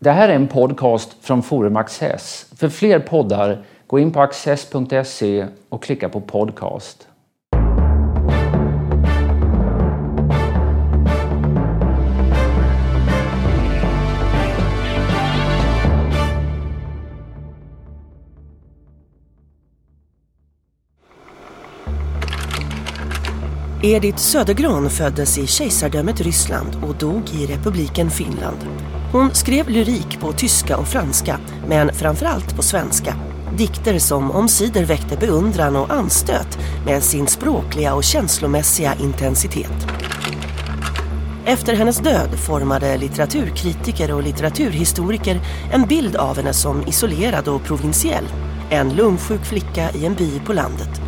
Det här är en podcast från Forum Access. För fler poddar, gå in på access.se och klicka på podcast. Edith Södergran föddes i kejsardömet Ryssland och dog i republiken Finland. Hon skrev lyrik på tyska och franska, men framförallt på svenska. Dikter som omsider väckte beundran och anstöt med sin språkliga och känslomässiga intensitet. Efter hennes död formade litteraturkritiker och litteraturhistoriker en bild av henne som isolerad och provinsiell. En lungsjuk flicka i en by på landet.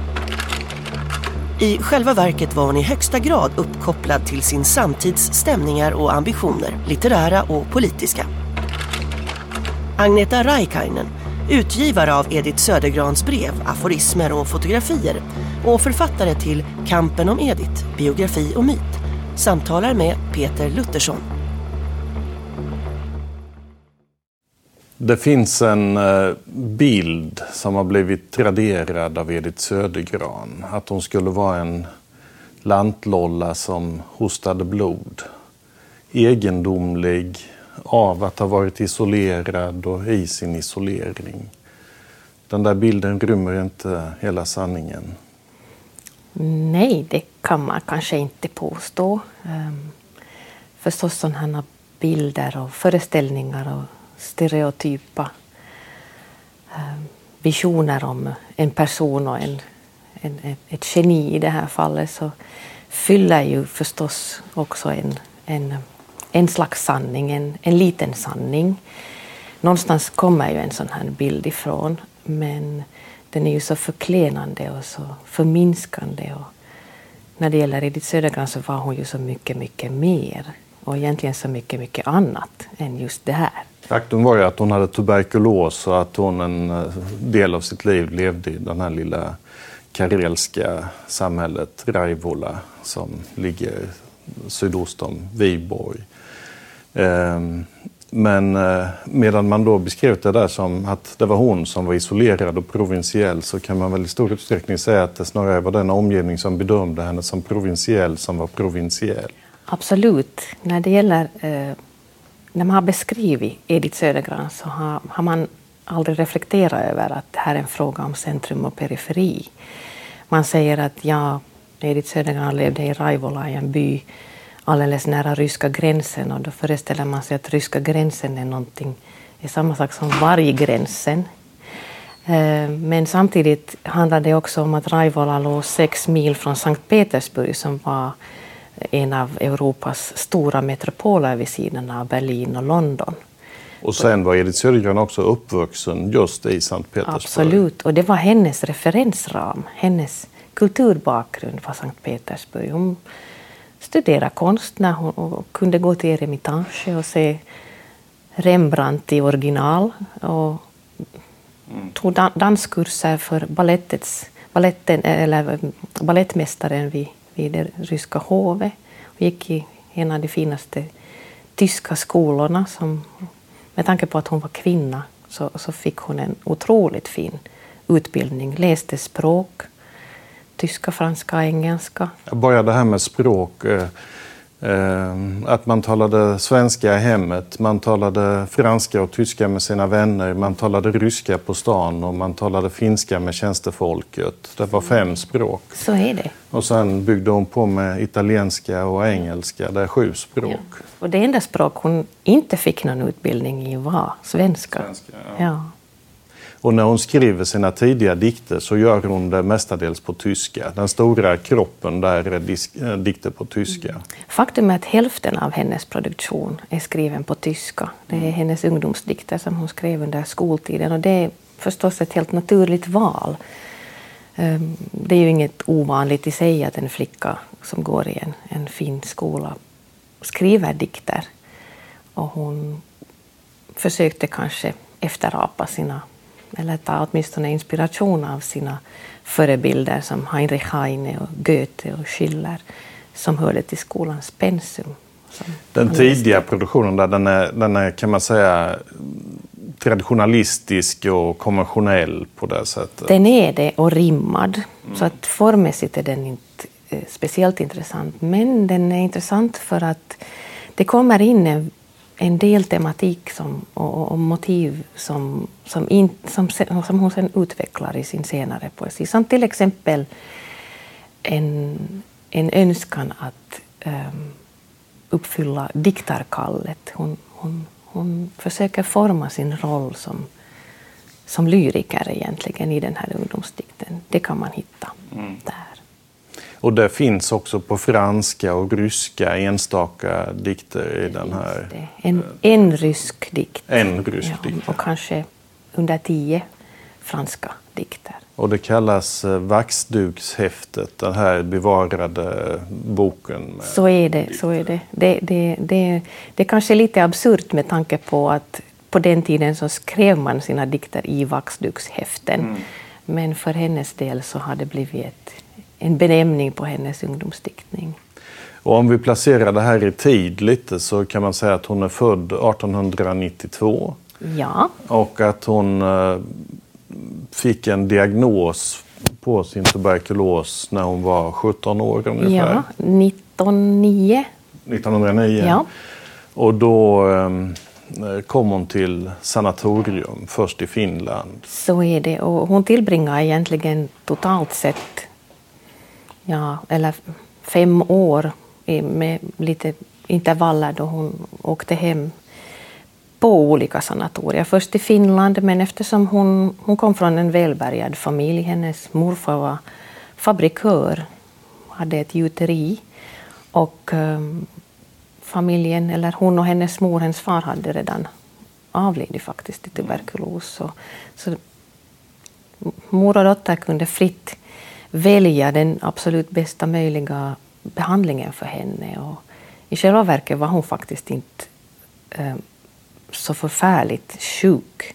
I själva verket var hon i högsta grad uppkopplad till sin samtids stämningar och ambitioner, litterära och politiska. Agneta Raikainen, utgivare av Edith Södergrans brev, aforismer och fotografier och författare till Kampen om Edith, biografi och myt, samtalar med Peter Luttersson. Det finns en eh, bild som har blivit traderad av Edith Södergran. Att hon skulle vara en lantlolla som hostade blod. Egendomlig av att ha varit isolerad och i sin isolering. Den där bilden rymmer inte hela sanningen. Nej, det kan man kanske inte påstå. Ehm, förstås sådana bilder och föreställningar och stereotypa eh, visioner om en person och en, en, ett geni i det här fallet så fyller ju förstås också en, en, en slags sanning, en, en liten sanning. Någonstans kommer ju en sån här bild ifrån men den är ju så förklenande och så förminskande. Och när det gäller Edith Södergran så var hon ju så mycket, mycket mer och egentligen så mycket, mycket annat än just det här. Faktum var ju att hon hade tuberkulos och att hon en eh, del av sitt liv levde i det här lilla karelska samhället Raivola som ligger sydost om Viborg. Ehm, men eh, medan man då beskrev det där som att det var hon som var isolerad och provinsiell så kan man väl i stor utsträckning säga att det snarare var den omgivning som bedömde henne som provinsiell som var provinsiell. Absolut. När det gäller eh när man har beskrivit Edith Södergran så har, har, man aldrig reflekterat över att det här är en fråga om centrum och periferi. Man säger att ja, Edith Södergran levde i Raivola, i en by alldeles nära ryska gränsen och då föreställer man sig att ryska gränsen är någonting, är samma sak som varggränsen. Eh, men samtidigt handlar det också om att Raivola låg sex mil från Sankt Petersburg som var en av Europas stora metropoler vid sidan av Berlin och London. Och sen var Edith Södergran också uppvuxen just i Sankt Petersburg. Absolut, och det var hennes referensram, hennes kulturbakgrund var Sankt Petersburg. Hon studerade konst när hon kunde gå till Eremitage och se Rembrandt i original och tog danskurser för ballettets, balletten, eller ballettmästaren vid i det ryska hovet och gick i en av de finaste tyska skolorna. Som, med tanke på att hon var kvinna så, så fick hon en otroligt fin utbildning, läste språk, tyska, franska, engelska. Jag det här med språk. Eh, Eh, Eh, att man talade svenska i hemmet, man talade franska och tyska med sina vänner, man talade ryska på stan och man talade finska med tjänstefolket. Det var fem språk. Så är det. Och sen byggde hon på med italienska och engelska, det är sju språk. Ja. Och det enda språk hon inte fick någon utbildning i var svenska. svenska ja. ja. Och när hon skriver sina tidiga dikter så gör hon det mestadels på tyska. Den stora kroppen där är disk, dikter på tyska. Mm. Faktum är att hälften av hennes produktion är skriven på tyska. Det är hennes ungdomsdikter som hon skrev under skoltiden och det är förstås ett helt naturligt val. Ehm, det är ju inget ovanligt i sig att en flicka som går i en, en fin skola skriver dikter. Och hon försökte kanske efterapa sina eller ta åtminstone inspiration av sina förebilder som Heinrich Heine och Goethe och Schiller som hörde till skolans pensum. Den tidiga produktionen där, den är, den är kan man säga traditionalistisk och konventionell på det sättet? Den är det och rimmad. Mm. Så att formmässigt är den inte eh, speciellt intressant. Men den är intressant för att det kommer in en, en del tematik som, och, och, motiv som, som, in, som, som hon sen utvecklar i sin senare poesi. Som till exempel en, en önskan att um, uppfylla diktarkallet. Hon, hon, hon försöker forma sin roll som, som lyriker egentligen i den här ungdomsdikten. Det kan man hitta och det finns också på franska och ryska enstaka dikter i den här... En, en rysk dikt. En rysk ja, dikt. Och kanske under tio franska dikter. Och det kallas eh, Vaxdukshäftet, den här bevarade boken. Så är det. Så är det. Det, det, det, det kanske är lite absurt med tanke på att på den tiden så skrev man sina dikter i Vaxdukshäften. Mm. Men för hennes del så har det blivit ett, en benämning på hennes ungdomsdiktning. Och om vi placerar det här i tid lite så kan man säga att hon är född 1892. Ja. Och att hon eh, fick en diagnos på sin tuberkulos när hon var 17 år ungefär. Ja, 1909. 1909. Ja. Och då eh, kom hon till sanatorium, först i Finland. Så är det. Och hon tillbringade egentligen totalt sett ja, eller fem år med lite intervaller då hon åkte hem på olika sanatorier. Först i Finland, men eftersom hon, hon kom från en välbärgad familj, hennes morfar var fabrikör, hade ett gjuteri och um, familjen, eller hon och hennes mor, hennes far hade redan avlidit faktiskt i tuberkulos. Så, så mor och dotter kunde fritt välja den absolut bästa möjliga behandlingen för henne. Och I själva verket var hon faktiskt inte um, så förfärligt sjuk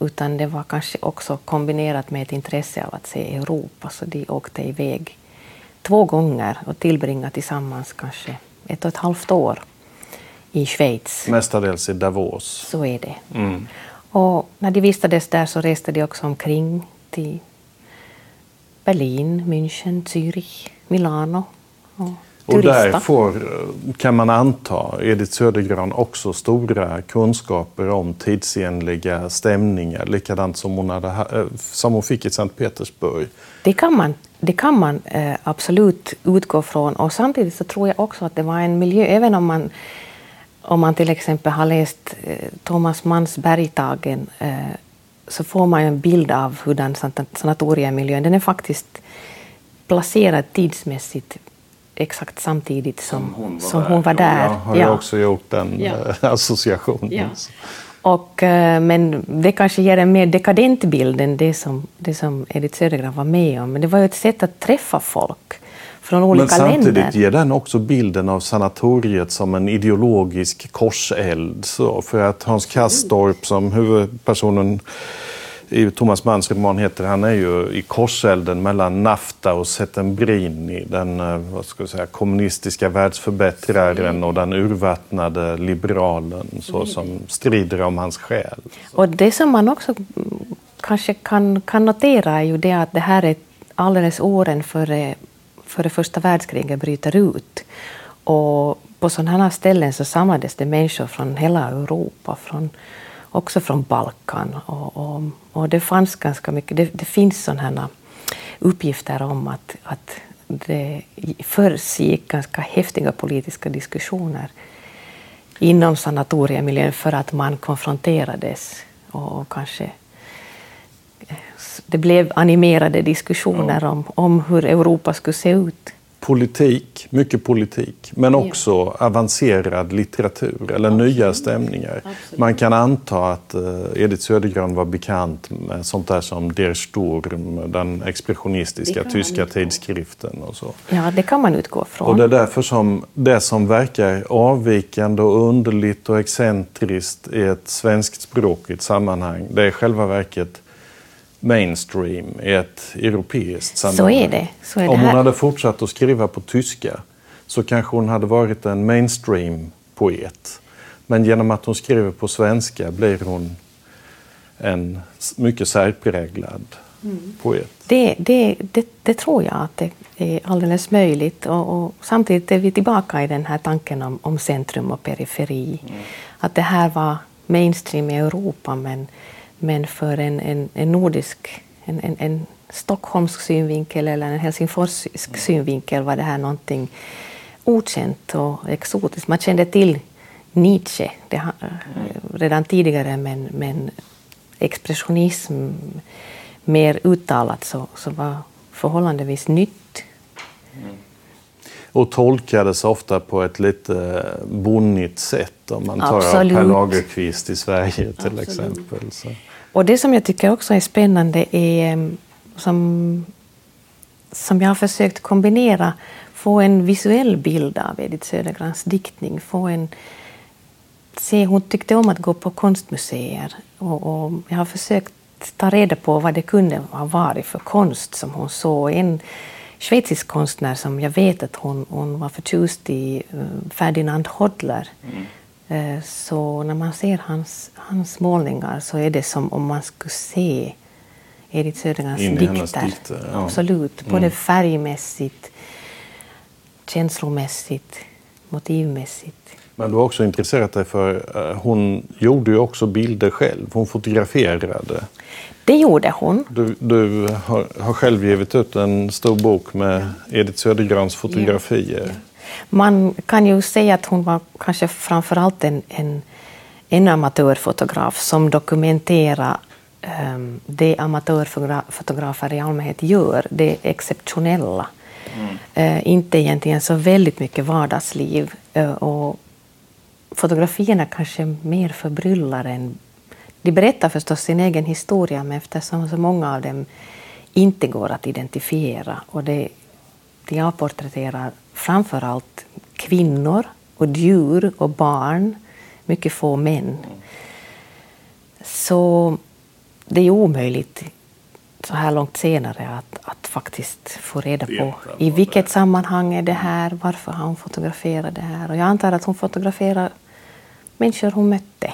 utan det var kanske också kombinerat med ett intresse av att se Europa så de åkte iväg två gånger och tillbringade tillsammans kanske ett och ett halvt år i Schweiz. Mestadels i Davos. Så är det. Mm. Och när de vistades där så reste de också omkring till Berlin, München, Zürich, Milano. Och och där får, kan man anta, Edith Södergran också stora kunskaper om tidsenliga stämningar, likadant som hon, hade, eh, som hon fick i Sankt Petersburg. Det kan man, det kan man eh, absolut utgå från och samtidigt så tror jag också att det var en miljö, även om man, om man till exempel har läst eh, Thomas Manns Bergtagen så får man en bild av hurdan sanatoriemiljön Den är faktiskt placerad tidsmässigt exakt samtidigt som, som hon var som där. Hon var där. Jag har ja. också gjort den ja. Eh, associationen. Ja. Och, eh, men det kanske ger en mer dekadent bild än det som, det som Edith Södergran var med om. Men det var ju ett sätt att träffa folk från olika länder. Men samtidigt länder. ger den också bilden av sanatoriet som en ideologisk korseld. Så för att Hans Kastorp som huvudpersonen i Thomas Manns roman heter, han är ju i korselden mellan Nafta och Settembrini, den eh, vad ska jag säga, kommunistiska världsförbättraren och den urvattnade liberalen så, som strider om hans själ. Och det som man också kanske kan, kan notera är ju det att det här är alldeles åren före, före första världskriget bryter ut. Och på sådana ställen så samlades det människor från hela Europa, från också från Balkan. Och, och, och det fanns ganska mycket, det, det finns sådana uppgifter om att, att det försiggick ganska häftiga politiska diskussioner inom sanatoriemiljön för att man konfronterades och, och kanske det blev animerade diskussioner ja. om, om hur Europa skulle se ut politik, mycket politik, men också ja. avancerad litteratur eller Absolut. nya stämningar. Absolut. Man kan anta att uh, Edith Södergran var bekant med sånt där som Der Sturm, den expressionistiska tyska tidskriften och så. Ja, det kan man utgå från. Och det är därför som det som verkar avvikande och underligt och excentriskt i ett svensktspråkigt sammanhang, det är själva verket mainstream i ett europeiskt sammanhang. Så är det. Så är Om hon hade fortsatt att skriva på tyska så kanske hon hade varit en mainstream-poet. Men genom att hon skriver på svenska blir hon en mycket särpräglad mm. poet. Det, det, det, det, tror jag att det är alldeles möjligt. Och, och, samtidigt är vi tillbaka i den här tanken om, om centrum och periferi. Mm. Att det här var mainstream i Europa men, men för en, en, en nordisk, en, en, en stockholmsk synvinkel eller en helsingforsisk mm. synvinkel var det här någonting okänt och exotiskt. Man kände till Nietzsche det, mm. redan tidigare men, men expressionism mer uttalat så, så var förhållandevis nytt. Mm. Och tolkades ofta på ett lite bonnigt sätt om man tar Absolut. Per Lagerkvist i Sverige till Absolut. exempel. Så. Och det som jag tycker också är spännande är ehm, som, som jag har försökt kombinera, få en visuell bild av Edith Södergrans diktning, få en se, hon tyckte om att gå på konstmuseer och, och jag har försökt ta reda på vad det kunde ha varit för konst som hon såg. En schweizisk konstnär som jag vet att hon, hon var förtjust i, eh, Ferdinand Hodler. Mm. Eh, så när man ser hans, hans målningar så är det som om man skulle se Edith Södergrans dikter. dikter ja. Absolut, både mm. färgmässigt, känslomässigt, motivmässigt. Men du har också intresserat dig för, eh, hon gjorde ju också bilder själv, hon fotograferade. Det gjorde hon. Du, du har, har, själv givit ut en stor bok med Edith Södergrans fotografier. Ja. Man kan ju säga att hon var kanske framförallt en, en, en amatörfotograf som dokumenterade um, det amatörfotografer i allmänhet gör, det exceptionella. Mm. Uh, inte egentligen så väldigt mycket vardagsliv. Uh, och fotografierna kanske mer förbryllar än... De berättar förstås sin egen historia, men eftersom så många av dem inte går att identifiera och det, de avporträtterar framför allt kvinnor och djur och barn, mycket få män. Så det är omöjligt så här långt senare att, att faktiskt få reda på i vilket sammanhang är det här, varför har hon fotograferat det här? Och jag antar att hon fotograferar människor hon mötte.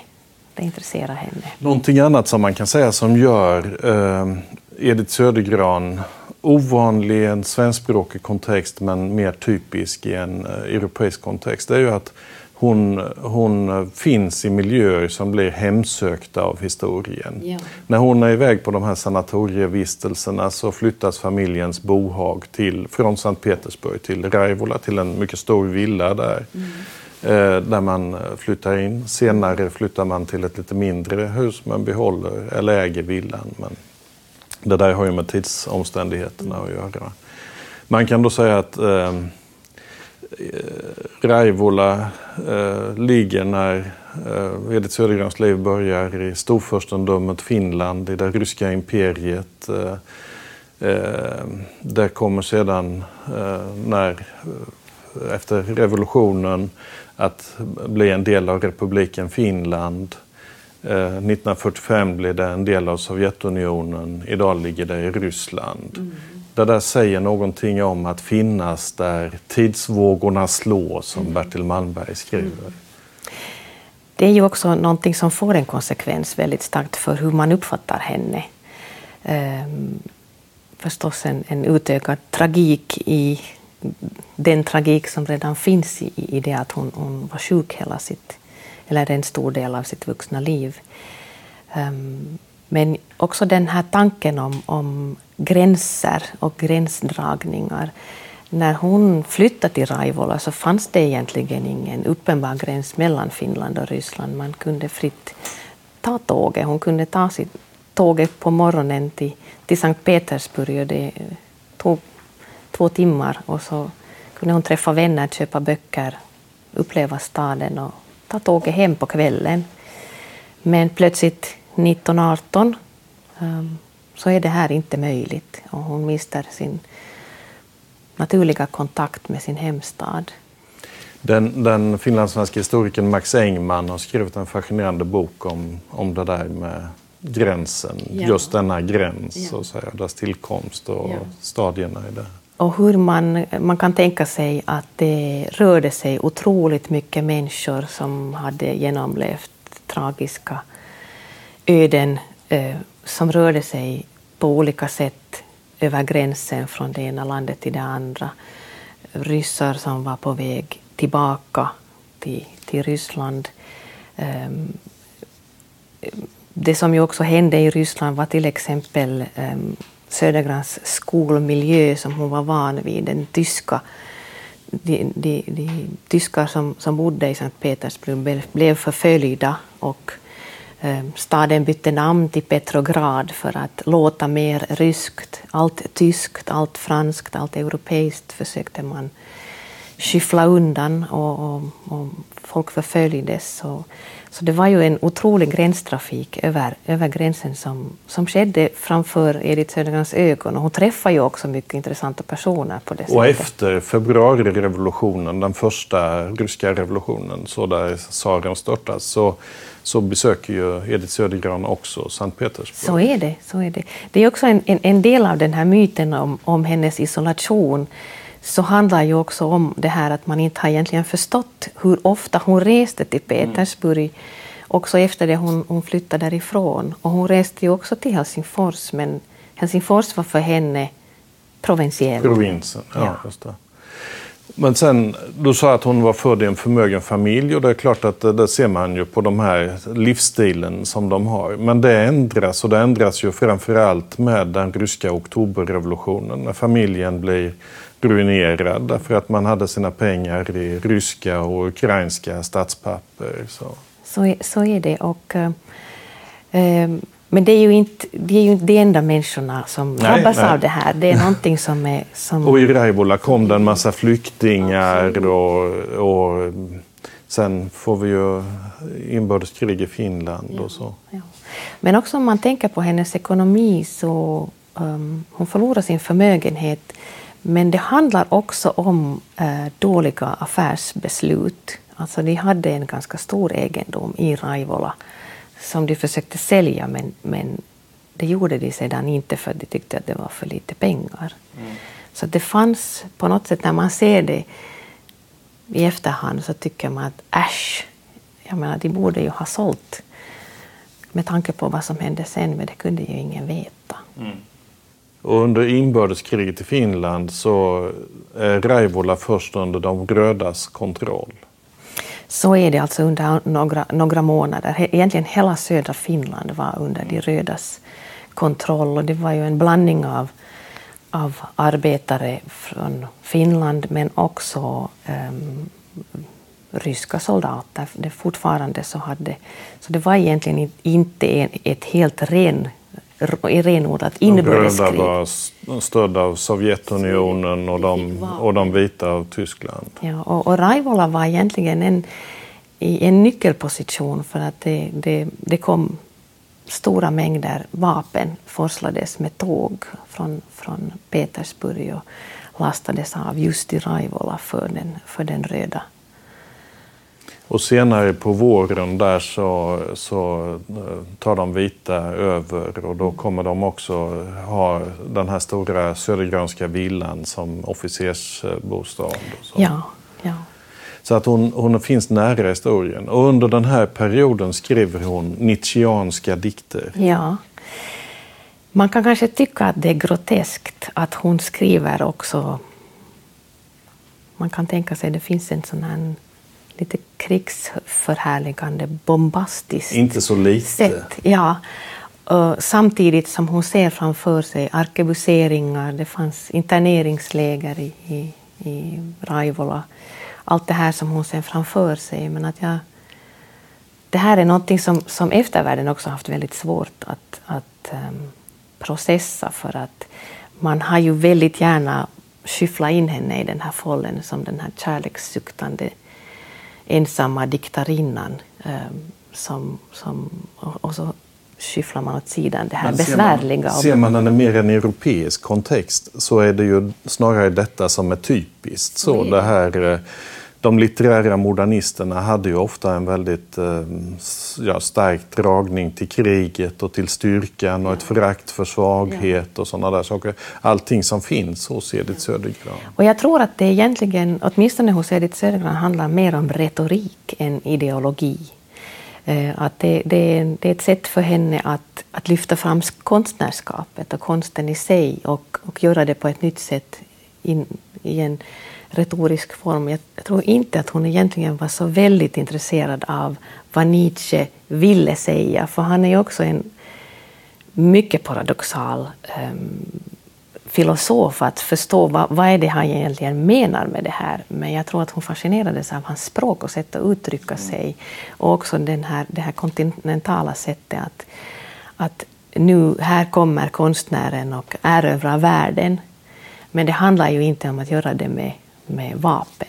Det intresserar henne. Någonting annat som man kan säga som gör eh, Edith Södergran ovanlig i en svenskspråkig kontext men mer typisk i en eh, europeisk kontext det är ju att hon, hon finns i miljöer som blir hemsökta av historien. Ja. När hon är iväg på de här sanatorievistelserna så flyttas familjens bohag till, från Sankt Petersburg till Raivola, till en mycket stor villa där. Mm. Eh, där man flyttar in. Senare flyttar man till ett lite mindre hus men behåller eller äger villan. Men det där har ju med tidsomständigheterna att göra. Man kan då säga att eh, eh Raivola eh, ligger när eh, Edith Södergrans liv börjar i storfurstendömet Finland, i det ryska imperiet. Eh, eh där kommer sedan eh, när eh, efter revolutionen att bli en del av republiken Finland. 1945 blev det en del av Sovjetunionen. Idag ligger det i Ryssland. Mm. Det där säger någonting om att finnas där tidsvågorna slår, som mm. Bertil Malmberg skriver. Mm. Det är ju också någonting som får en konsekvens väldigt starkt för hur man uppfattar henne. Ehm, förstås en, en utökad tragik i den tragik som redan finns i, i det att hon, hon var sjuk hela sitt, eller en stor del av sitt vuxna liv. Ehm, men också den här tanken om, om gränser och gränsdragningar. När hon flyttade till Raivola så fanns det egentligen ingen uppenbar gräns mellan Finland och Ryssland. Man kunde fritt ta tåget. Hon kunde ta sitt tåget på morgonen till, till Sankt Petersburg och det tog två timmar och så kunde hon träffa vänner, köpa böcker, uppleva staden och ta tåget hem på kvällen. Men plötsligt 1918 um, så är det här inte möjligt och hon mister sin naturliga kontakt med sin hemstad. Den, den finlandssvenska historikern Max Engman har skrivit en fascinerande bok om, om det där med gränsen, ja. just denna gräns, ja. så att säga, dess tillkomst och ja. stadierna i det och hur man, man kan tänka sig att det rörde sig otroligt mycket människor som hade genomlevt tragiska öden eh, som rörde sig på olika sätt över gränsen från det ena landet till det andra. Ryssar som var på väg tillbaka till, till Ryssland. Eh, det som ju också hände i Ryssland var till exempel eh, Södergrans skolmiljö som hon var van vid, den tyska de, de, de tyskar som, som bodde i Sankt Petersburg blev förföljda och eh, staden bytte namn till Petrograd för att låta mer ryskt. Allt tyskt, allt franskt, allt europeiskt försökte man skyffla undan och, och, och folk förföljdes. Och, så det var ju en otrolig gränstrafik över, över gränsen som, som skedde framför Edith Södergrens ögon. Och hon träffade ju också mycket intressanta personer på det Och sättet. efter februarirevolutionen, den första ryska revolutionen, så där tsaren störtas, så, så besöker ju Edith Södergran också Sankt Petersburg. Så är det. Så är det. det är också en, en, en del av den här myten om, om hennes isolation så handlar ju också om det här att man inte har egentligen förstått hur ofta hon reste till Petersburg, mm. också efter det hon, hon flyttade därifrån. Och hon reste ju också till Helsingfors, men Helsingfors var för henne provinsiell. Provinsen, ja, ja. Men sen, du sa att hon var född i en förmögen familj och det är klart att det, det ser man ju på de här livsstilen som de har. Men det ändras och det ändras ju framförallt med den ryska oktoberrevolutionen när familjen blir ruinerad därför att man hade sina pengar i ryska och ukrainska statspapper. Så, så, så är det. Och, eh, ehm, men det är ju inte, det är ju inte de enda människorna som nej, drabbas nej. av det här. Det är någonting som är... Som... Och i Raivola kom det en massa flyktingar och, och sen får vi ju inbördeskrig i Finland och så. Ja. Men också om man tänker på hennes ekonomi så um, hon förlorar sin förmögenhet men det handlar också om eh, dåliga affärsbeslut. Alltså de hade en ganska stor egendom i Raivola som de försökte sälja men, men det gjorde de sedan inte för de tyckte att det var för lite pengar. Mm. Så det fanns på något sätt, när man ser det i efterhand så tycker man att äsch, jag menar de borde ju ha sålt med tanke på vad som hände sen, men det kunde ju ingen veta. Mm. Och under inbördeskriget i Finland så är Raivola först under de rödas kontroll. Så är det alltså under några, några månader. Egentligen hela södra Finland var under de rödas kontroll och det var ju en blandning av, av arbetare från Finland men också um, ryska soldater. Det fortfarande så hade, så det var egentligen inte en, ett helt ren renodlat inbördeskrig. De röda var stödda av Sovjetunionen och de, och de vita av Tyskland. Ja, och, och Raivola var egentligen en, i en nyckelposition för att det, det, det kom stora mängder vapen forslades med tåg från, från Petersburg och lastades av just i Raivola för den, för den röda och senare på våren där så, så eh, tar de vita över och då kommer de också ha den här stora Södergrönska villan som officersbostad. Ja, ja. Så att hon, hon finns nära historien. Och under den här perioden skriver hon Nietzscheanska dikter. Ja. Man kan kanske tycka att det är groteskt att hon skriver också... Man kan tänka sig att det finns en sån här lite krigsförhärligande, bombastiskt Inte så lite. sätt. Ja. Samtidigt som hon ser framför sig arkebuseringar, det fanns interneringsläger i, i, i Raivola. Allt det här som hon ser framför sig. Men att jag, det här är någonting som, som eftervärlden också haft väldigt svårt att, att um, processa för att man har ju väldigt gärna skyfflat in henne i den här follen som den här kärlekssuktande ensamma diktarinnan. Eh, som, som, och så skyfflar man åt sidan det här Men besvärliga. Man, ser man den mer i en europeisk kontext så är det ju snarare detta som är typiskt. Så det här eh, de litterära modernisterna hade ju ofta en väldigt eh, ja, stark dragning till kriget och till styrkan och ett förakt för svaghet och sådana där saker. Allting som finns hos Edith Södergran. Och jag tror att det egentligen, åtminstone hos Edith Södergran, handlar mer om retorik än ideologi. Eh, att det, det, är, det är ett sätt för henne att, att lyfta fram konstnärskapet och konsten i sig och, och göra det på ett nytt sätt in, i en retorisk form. Jag, jag tror inte att hon egentligen var så väldigt intresserad av vad Nietzsche ville säga, för han är ju också en mycket paradoxal um, filosof att förstå vad, vad är det han egentligen menar med det här. Men jag tror att hon fascinerades av hans språk och sätt att uttrycka mm. sig. Och också den här, det här kontinentala sättet att, att nu här kommer konstnären och erövrar världen. Men det handlar ju inte om att göra det med, med vapen.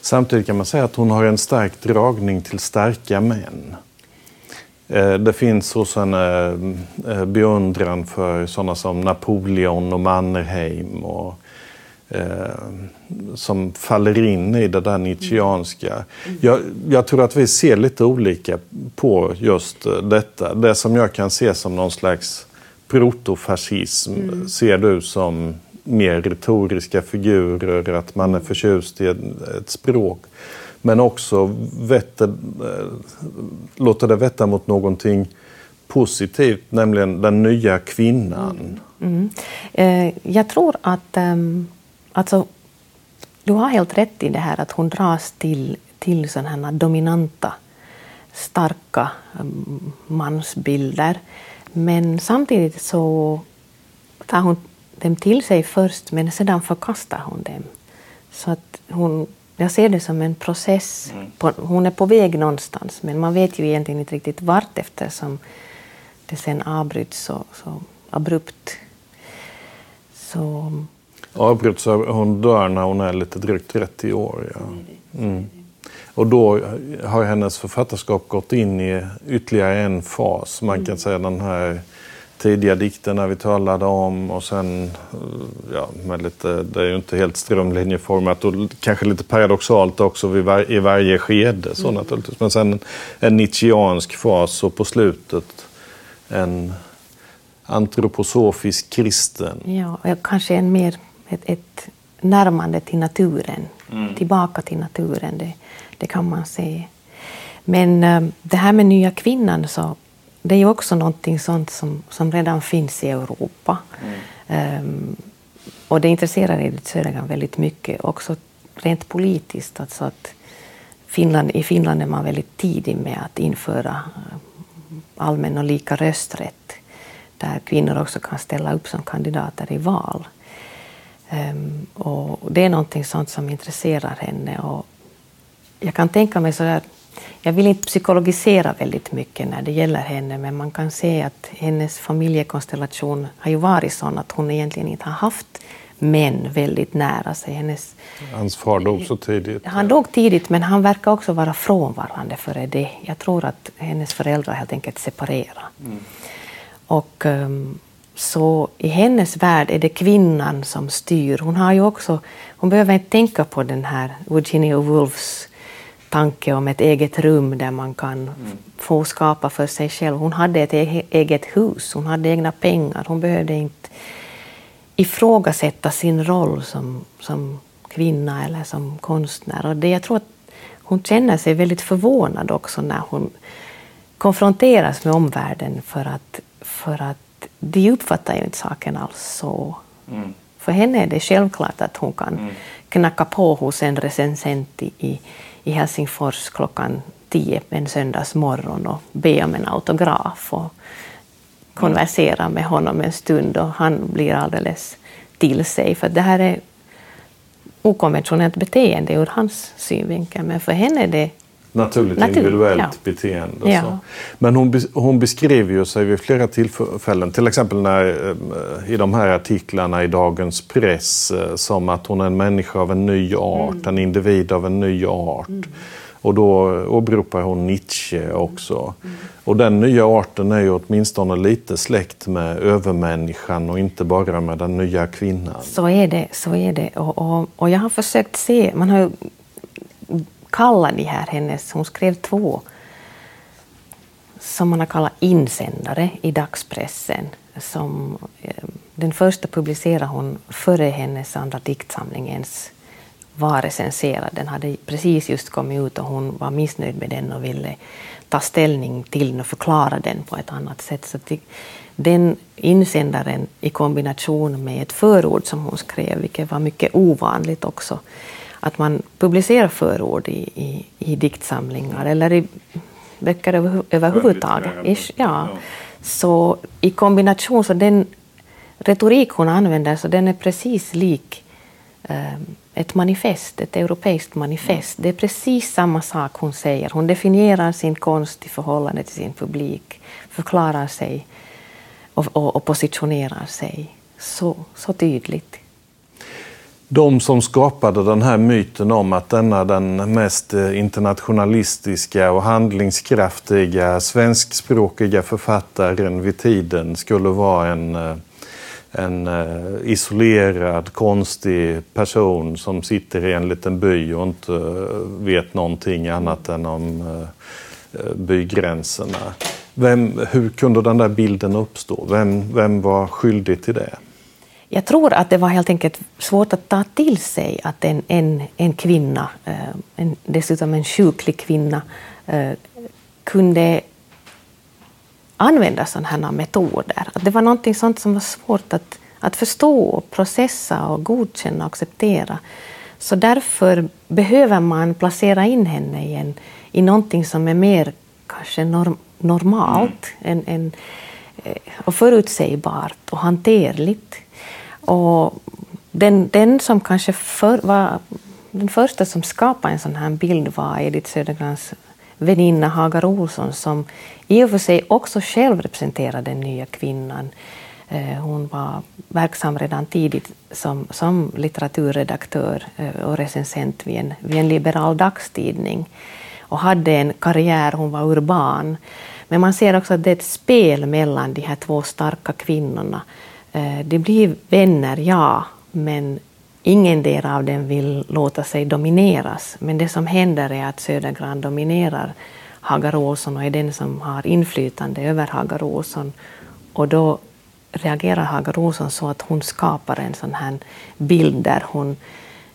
Samtidigt kan man säga att hon har en stark dragning till starka män. Eh, det finns hos henne eh, beundran för sådana som Napoleon och Mannerheim och, eh, som faller in i det där nietzscheanska. Jag, jag, tror att vi ser lite olika på just detta. Det som jag kan se som någon slags protofascism mm. ser du som mer retoriska figurer, att man är förtjust i ett, språk. Men också vetter, eh, låta det vetta mot någonting positivt, nämligen den nya kvinnan. Mm. Mm. Eh, jag tror att ehm, alltså, du har helt rätt i det här att hon dras till, till sådana dominanta, starka ehm, mansbilder. Men samtidigt så tar hon dem till sig först, men sedan förkastar hon dem. Så att hon jag ser det som en process. Mm. På, hon är på väg någonstans, men man vet ju egentligen inte riktigt vart eftersom det sen avbryts så, så abrupt. Så... Avbryts, hon dör när hon är lite drygt 30 år. Ja. Mm. Och då har hennes författarskap gått in i ytterligare en fas. Man kan mm. säga den här tidiga dikterna vi talade om och sen, eh, ja, med lite, det är ju inte helt strömlinjeformat och kanske lite paradoxalt också var, i varje skede så mm. naturligtvis. Men sen en nietzscheansk fas och på slutet en antroposofisk kristen. Ja, kanske en mer ett, ett närmande till naturen, mm. tillbaka till naturen, det, det kan man se. Men äh, det här med nya kvinnan så det är ju också någonting sånt som, som redan finns i Europa. Mm. Um, och det intresserar Edith Södergran väldigt mycket, också rent politiskt. Alltså att Finland, I Finland är man väldigt tidig med att införa eh, allmän och lika rösträtt där kvinnor också kan ställa upp som kandidater i val. Um, och det är någonting sånt som intresserar henne. Och jag kan tänka mig så där jag vill inte psykologisera väldigt mycket när det gäller henne, men man kan se att hennes familjekonstellation har ju varit sån att hon egentligen inte har haft män väldigt nära sig. Hennes, Hans far dog så tidigt. Han dog tidigt, men han verkar också vara frånvarande före det. Jag tror att hennes föräldrar helt enkelt separerade. Mm. Och um, så i hennes värld är det kvinnan som styr. Hon har ju också, hon behöver inte tänka på den här Virginia Woolfs tanke om ett eget rum där man kan mm. få skapa för sig själv. Hon hade ett eget hus, hon hade egna pengar. Hon behövde inte ifrågasätta sin roll som, som kvinna eller som konstnär. Och det, jag tror att hon känner sig väldigt förvånad också när hon konfronteras med omvärlden för att, för att de uppfattar ju inte saken alls så. Mm. För henne är det självklart att hon kan mm. knacka på hos en recensent i, i Helsingfors klockan tio en söndagsmorgon och be om en autograf och konversera med honom en stund och han blir alldeles till sig. För det här är okonventionellt beteende ur hans synvinkel, men för henne är det Naturligt Natur, individuellt ja. beteende. Ja. Men hon, hon beskriver ju sig vid flera tillfällen, till exempel när, eh, i de här artiklarna i dagens press, eh, som att hon är en människa av en ny art, mm. en individ av en ny art. Mm. Och då åberopar hon Nietzsche också. Mm. Och den nya arten är ju åtminstone lite släkt med övermänniskan och inte bara med den nya kvinnan. Så är det. Så är det. Och, och, och jag har försökt se, man har kalla de här hennes, hon skrev två som man har kallat insändare i dagspressen. Som, eh, den första publicerade hon före hennes andra diktsamling ens var recenserad. Den hade precis just kommit ut och hon var missnöjd med den och ville ta ställning till den och förklara den på ett annat sätt. Så den insändaren i kombination med ett förord som hon skrev, vilket var mycket ovanligt också, att man publicerar förord i, i, i diktsamlingar eller i böcker över, överhuvudtaget. Ja. Så i kombination, så den retorik hon använder, så den är precis lik eh, ett manifest, ett europeiskt manifest. Det är precis samma sak hon säger. Hon definierar sin konst i förhållande till sin publik, förklarar sig och, och, och positionerar sig så, så tydligt. De som skapade den här myten om att denna den mest eh, internationalistiska och handlingskraftiga svenskspråkiga författaren vid tiden skulle vara en, eh, en eh, isolerad, konstig person som sitter i en liten by och inte vet någonting annat än om bygränserna. Vem, hur kunde den där bilden uppstå? Vem, vem var skyldig till det? Jag tror att det var helt enkelt svårt att ta till sig att en, en, en kvinna, eh, en, dessutom en sjuklig kvinna, eh, kunde använda sådana här metoder. Att det var någonting sånt som var svårt att, att förstå, processa och godkänna och acceptera. Så därför behöver man placera in henne i, en, i någonting som är mer kanske norm, normalt mm. en, en, eh, och förutsägbart och hanterligt. Och den, den som kanske för, var den första som skapade en sån här bild var Edith Södergrans väninna Hagar Olsson som i och för sig också själv representerade den nya kvinnan. Eh, hon var verksam redan tidigt som, som litteraturredaktör eh, och recensent vid en, vid en liberal dagstidning och hade en karriär, hon var urban. Men man ser också att det är ett spel mellan de här två starka kvinnorna Eh, de blir vänner, ja, men ingen del av dem vill låta sig domineras. Men det som händer är att Södergran dominerar Hagar Olsson och är den som har inflytande över Hagar Olsson. Och då reagerar Hagar Olsson så att hon skapar en sån här bild där hon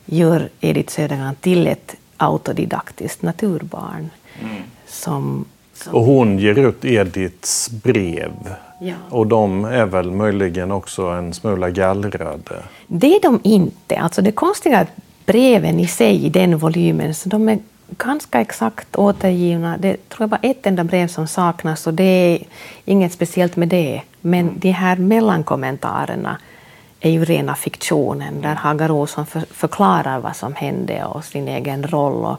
gör Edith Södergran till ett autodidaktiskt naturbarn. Mm. Som... Och hon ger ut Ediths brev Ja. Och de är väl möjligen också en smula gallrade? Det är de inte. Alltså det konstiga är att breven i sig i den volymen, så de är ganska exakt återgivna. Det tror jag bara ett enda brev som saknas och det är inget speciellt med det. Men de här mellankommentarerna är ju rena fiktionen där Hagar Olsson för, förklarar vad som hände och sin egen roll. Och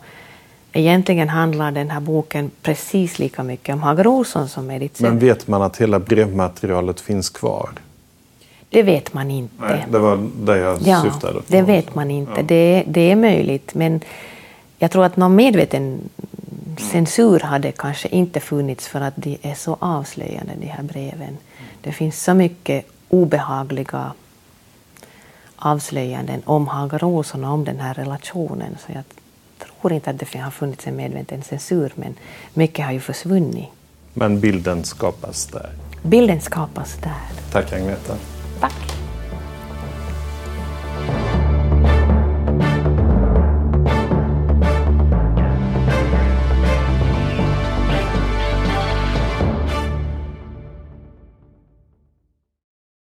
Egentligen handlar den här boken precis lika mycket om Hagar Olsson som Edith Men vet man att hela brevmaterialet finns kvar? Det vet man inte. Nej, det var det jag ja, syftade på. Det vet man inte. Ja. Det, det är möjligt, men jag tror att någon medveten censur hade kanske inte funnits för att de är så avslöjande, de här breven. Det finns så mycket obehagliga avslöjanden om Hagar Olsson och om den här relationen. Så jag tror inte att det har funnits en medveten censur, men mycket har ju försvunnit. Men bilden skapas där? Bilden skapas där. Tack Agneta.